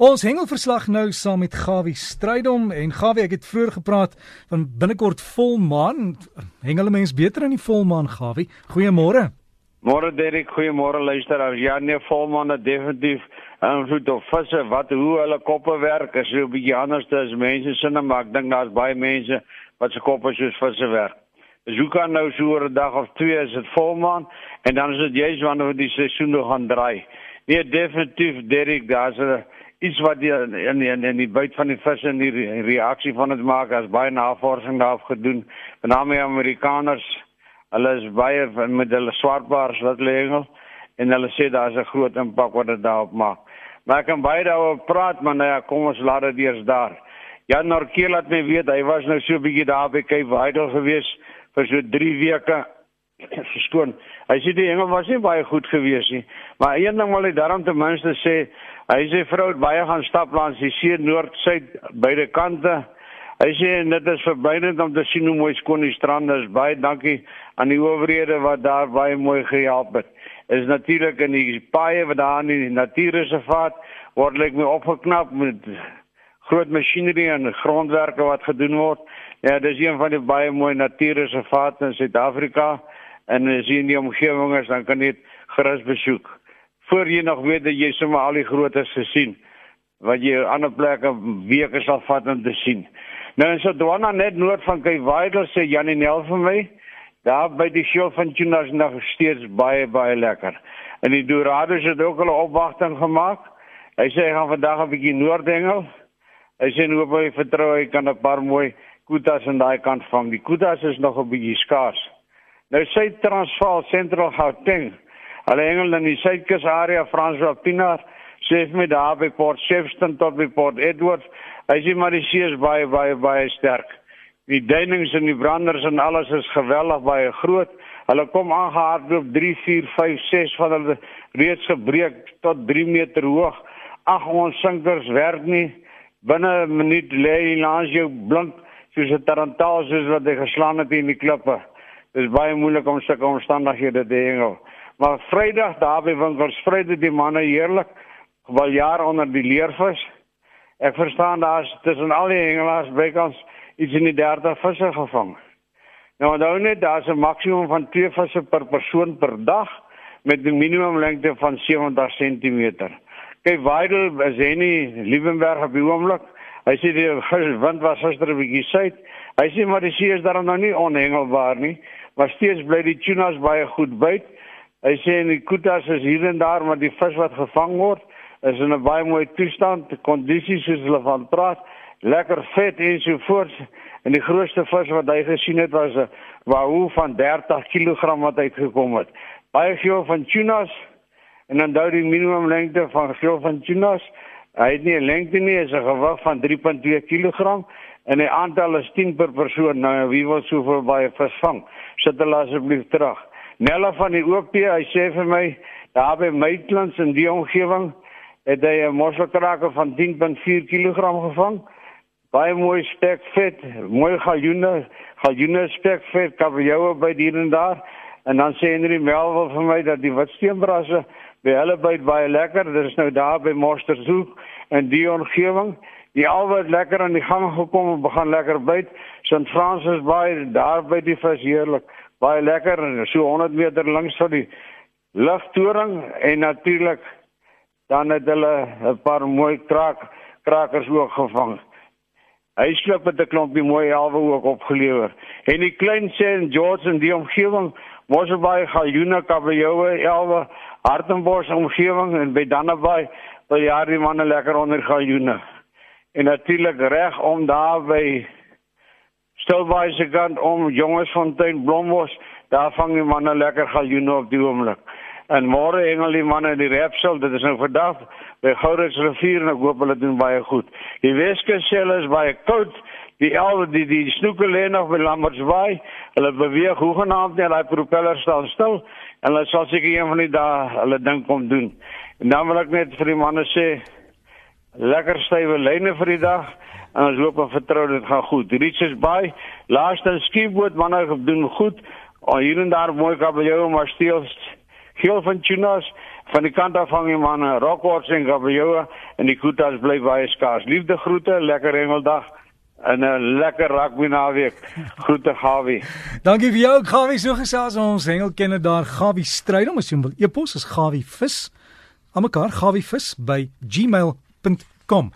Ons hengelverslag nou saam met Gawie Strydom en Gawie ek het vroeër gepraat van binnekort volmaan. Hengel mens beter in die volmaan Gawie. Goeiemôre. Môre Derek, goeiemôre luisteraars. Ja nee, volmaan het definitief invloed op visse wat hoe hulle koppe werk. Is so 'n bietjie anders as mense sinne, maar ek dink daar's baie mense wat se koppe soos visse werk. Dus hoe kan nou so 'n dag of twee is dit volmaan en dan is dit juist wanneer die seisoen gaan draai. Nee, definitief Derek, daar's 'n iets wat die in die, in die byt van die vis en die reaksie van dit maak as baie navorsing daarop gedoen. Bename Amerikaners, hulle is baie met hulle swartbaars wat lêngel en hulle sê daar's 'n groot impak wat dit daarop maak. Maar ek kan baie daaroor praat, maar nou ja, kom ons laat dit eers daar. Jan Norkeel het my weet hy was nou so 'n bietjie daar by Cape Vidal gewees vir so 3 weke. Verskoon. Hy sê die engel was nie baie goed gewees nie, maar een ding wil hy daarom ten minste sê, Hy sê vrou het baie gaan stap langs die see noord suid beide kante. Hy sê dit is verbydend om te sien hoe mooi skoon die strand is. Baie dankie aan die owerhede wat daar baie mooi gehelp het. Is natuurlik in die paaie wat daar in die natuurreservaat word lyk my opgeknap met groot masjinerie en grondwerke wat gedoen word. Ja, dis een van die baie mooi natuurreservate in Suid-Afrika en as jy in die omgewing is, dan kan jy gerus besoek voor jy nog weet dat jy sommer al die grootes gesien wat jy ander plekke weke sal vat om te sien. Nou in Sodwana net noord van Kaiwaidel sê Janie Nel vir my, daar by die show van Tunas nog steeds baie baie lekker. En die Dorados het ook 'n opwagting gemaak. Hy sê hy gaan vandag 'n bietjie noordengel. Hy sê hoop hy vertrou hy kan 'n paar mooi kutas aan daai kant vang. Die kutas is nog 'n bietjie skaars. Nou sê Transvaal Sentraal Gauteng Hulle hengel in die Suidkus area Franswa Pinaar, sê vir my daar by Port Shepstone tot by Port Edward. Hy sê maar die see is baie baie baie sterk. Die duinings en die branders en alles is geweldig baie groot. Hulle kom aangehardloop 3 4 5 6 van hulle reeds gebreek tot 3 meter hoog. Ag ons sinkers werk nie. Binne 'n minuut lê hy langs jou blink soos 'n tarantaal soos wat hy geslaan het in die klippe. Dit is baie moeilik om sulke omstandighede te hengel. Maar Vrydag daar by winkels Vrydag die manne heerlik wel jaar onder die leervis. Ek verstaan daar's tussen al die hengelaars bykans iets in die 30 visse gevang. Nou onthou net daar's 'n maksimum van 2 visse per persoon per dag met 'n minimum lengte van 70 cm. Kyk, Weidel is hy nie Liebenberg op die oomblik. Hy sê die wind was gister 'n bietjie suid. Hy sê maar die see is daar nog nie onhengelbaar nie, maar steeds bly die tunas baie goed byt. Hy sê in die kutas is hier en daar maar die vis wat gevang word is in 'n baie mooi toestand, kondisies soos hulle van praat, lekker vet en so voort. En die grootste vis wat hy gesien het was 'n wahoo van 30 kg wat uitgekom het. Baie veel van tunas en dan dou die minimum lengte van veel van tunas. Hy het nie 'n lengte nie, is 'n gewig van 3.2 kg en die aantal is 10 per persoon. Nou wie wil soveel baie vis vang? Sit hulle asseblief terug. Nella van die OP, hy sê vir my daar by Maitlands in die omgewing het hy 'n mosselkrake van 10.4 kg gevang. Baie mooi spek vet, mooi galjoene, galjoene spek vet, kabeljou by hier en daar. En dan sê Henry Melville vir my dat die witsteenbrasse by hulle byt baie lekker. Dit is nou daar by Mostershoek en die omgewing. Die albei lekker aan die gang gekom en begin lekker byt. St. Francis Bay daar by die vis heerlik baie lekker en so 100 meter langs van die lugtoring en natuurlik dan het hulle 'n paar mooi kraak krakers ook gevang. Hy skep met 'n klompie mooi halwe ook opgelewer. En die klein St. George in die omgewing was baie galjoene, kabeljoue, elwe, hartenbos omgewing en by Dannebaai by jaar die manne lekker onder galjoene. En natuurlik reg om daar by Stilwyse kant om Jongersfontein Blombos, daar vang die manne lekker galjoene op die oomblik. En môre hengel die manne die repsel, dit is nou vandag by Gourits rivier en ek hoop hulle doen baie goed. Die Weskus sel is baie koud. Die elde die die snoeke lê nog by Lambertsbaai. Hulle beweeg hoegenaamd net daai propeller staan stil en hulle sal seker een van die dae hulle ding kom doen. En dan wil ek net vir die manne sê lekker stywe lyne vir die dag en ons hoop en vertrou dit gaan goed. Richards Bay, laaste skieboot manne doen goed. Al hier en daar mooi kabeljou maar steels geel van tunas van die kant af van die manne, Rockhorse en Gabriela en die Koetas bly baie skaars. Liefde groete, lekker hengeldag en 'n lekker rugby naweek. Groete Gawie. Dankie vir jou Gawie, so gesels ons hengelkenner daar Gawie Strydom as jy wil e-pos is Gawie vis. Almekaar Gawie vis by gmail.com